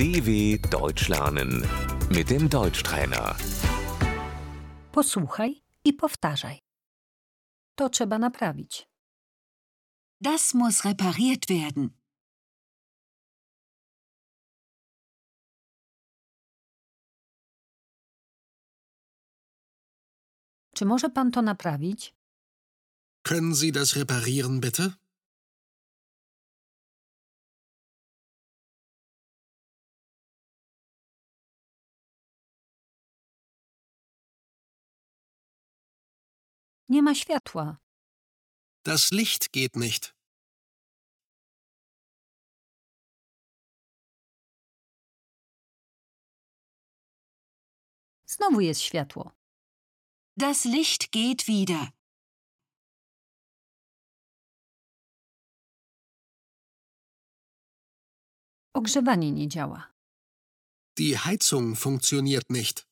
DW Deutsch lernen mit dem Deutschtrainer. Posłuchaj i powtarzaj. To trzeba naprawić. Das muss repariert werden. Czy może pan to naprawić? Können Sie das reparieren, bitte? Nie ma światła. Das Licht geht nicht. Znowu jest światło. Das Licht geht wieder. Ogrzewanie nie działa. Die Heizung funktioniert nicht.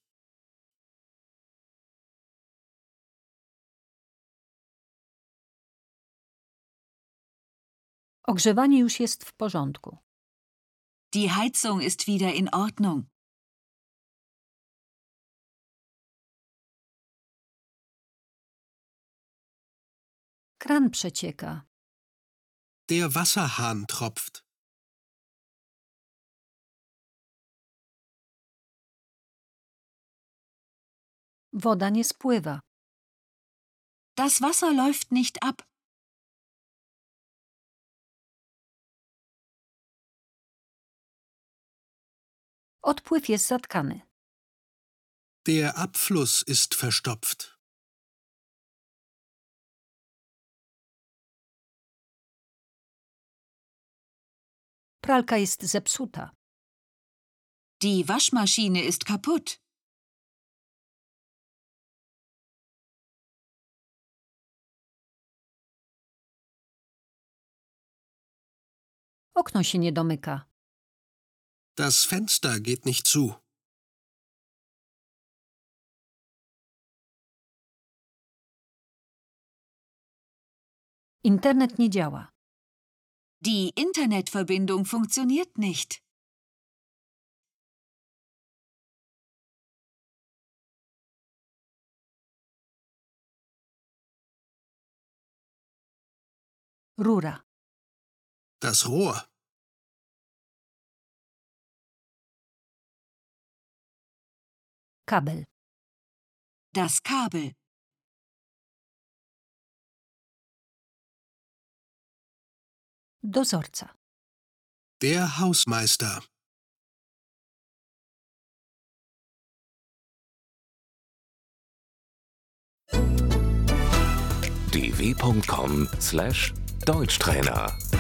Ogrzewanie już jest w porządku. Die Heizung ist wieder in Ordnung. Kran przecieka. Der Wasserhahn tropft. Woda nie spływa. Das Wasser läuft nicht ab. Odpływ jest zatkany. Der Abfluss ist verstopft. Pralka jest zepsuta. Die Waschmaschine ist kaputt. Okno się nie domyka. Das Fenster geht nicht zu. Internet nie działa. Die Internetverbindung funktioniert nicht. Rura. Das Rohr. Kabel. Das Kabel. Dozorca. Der Hausmeister. dw.com/deutschtrainer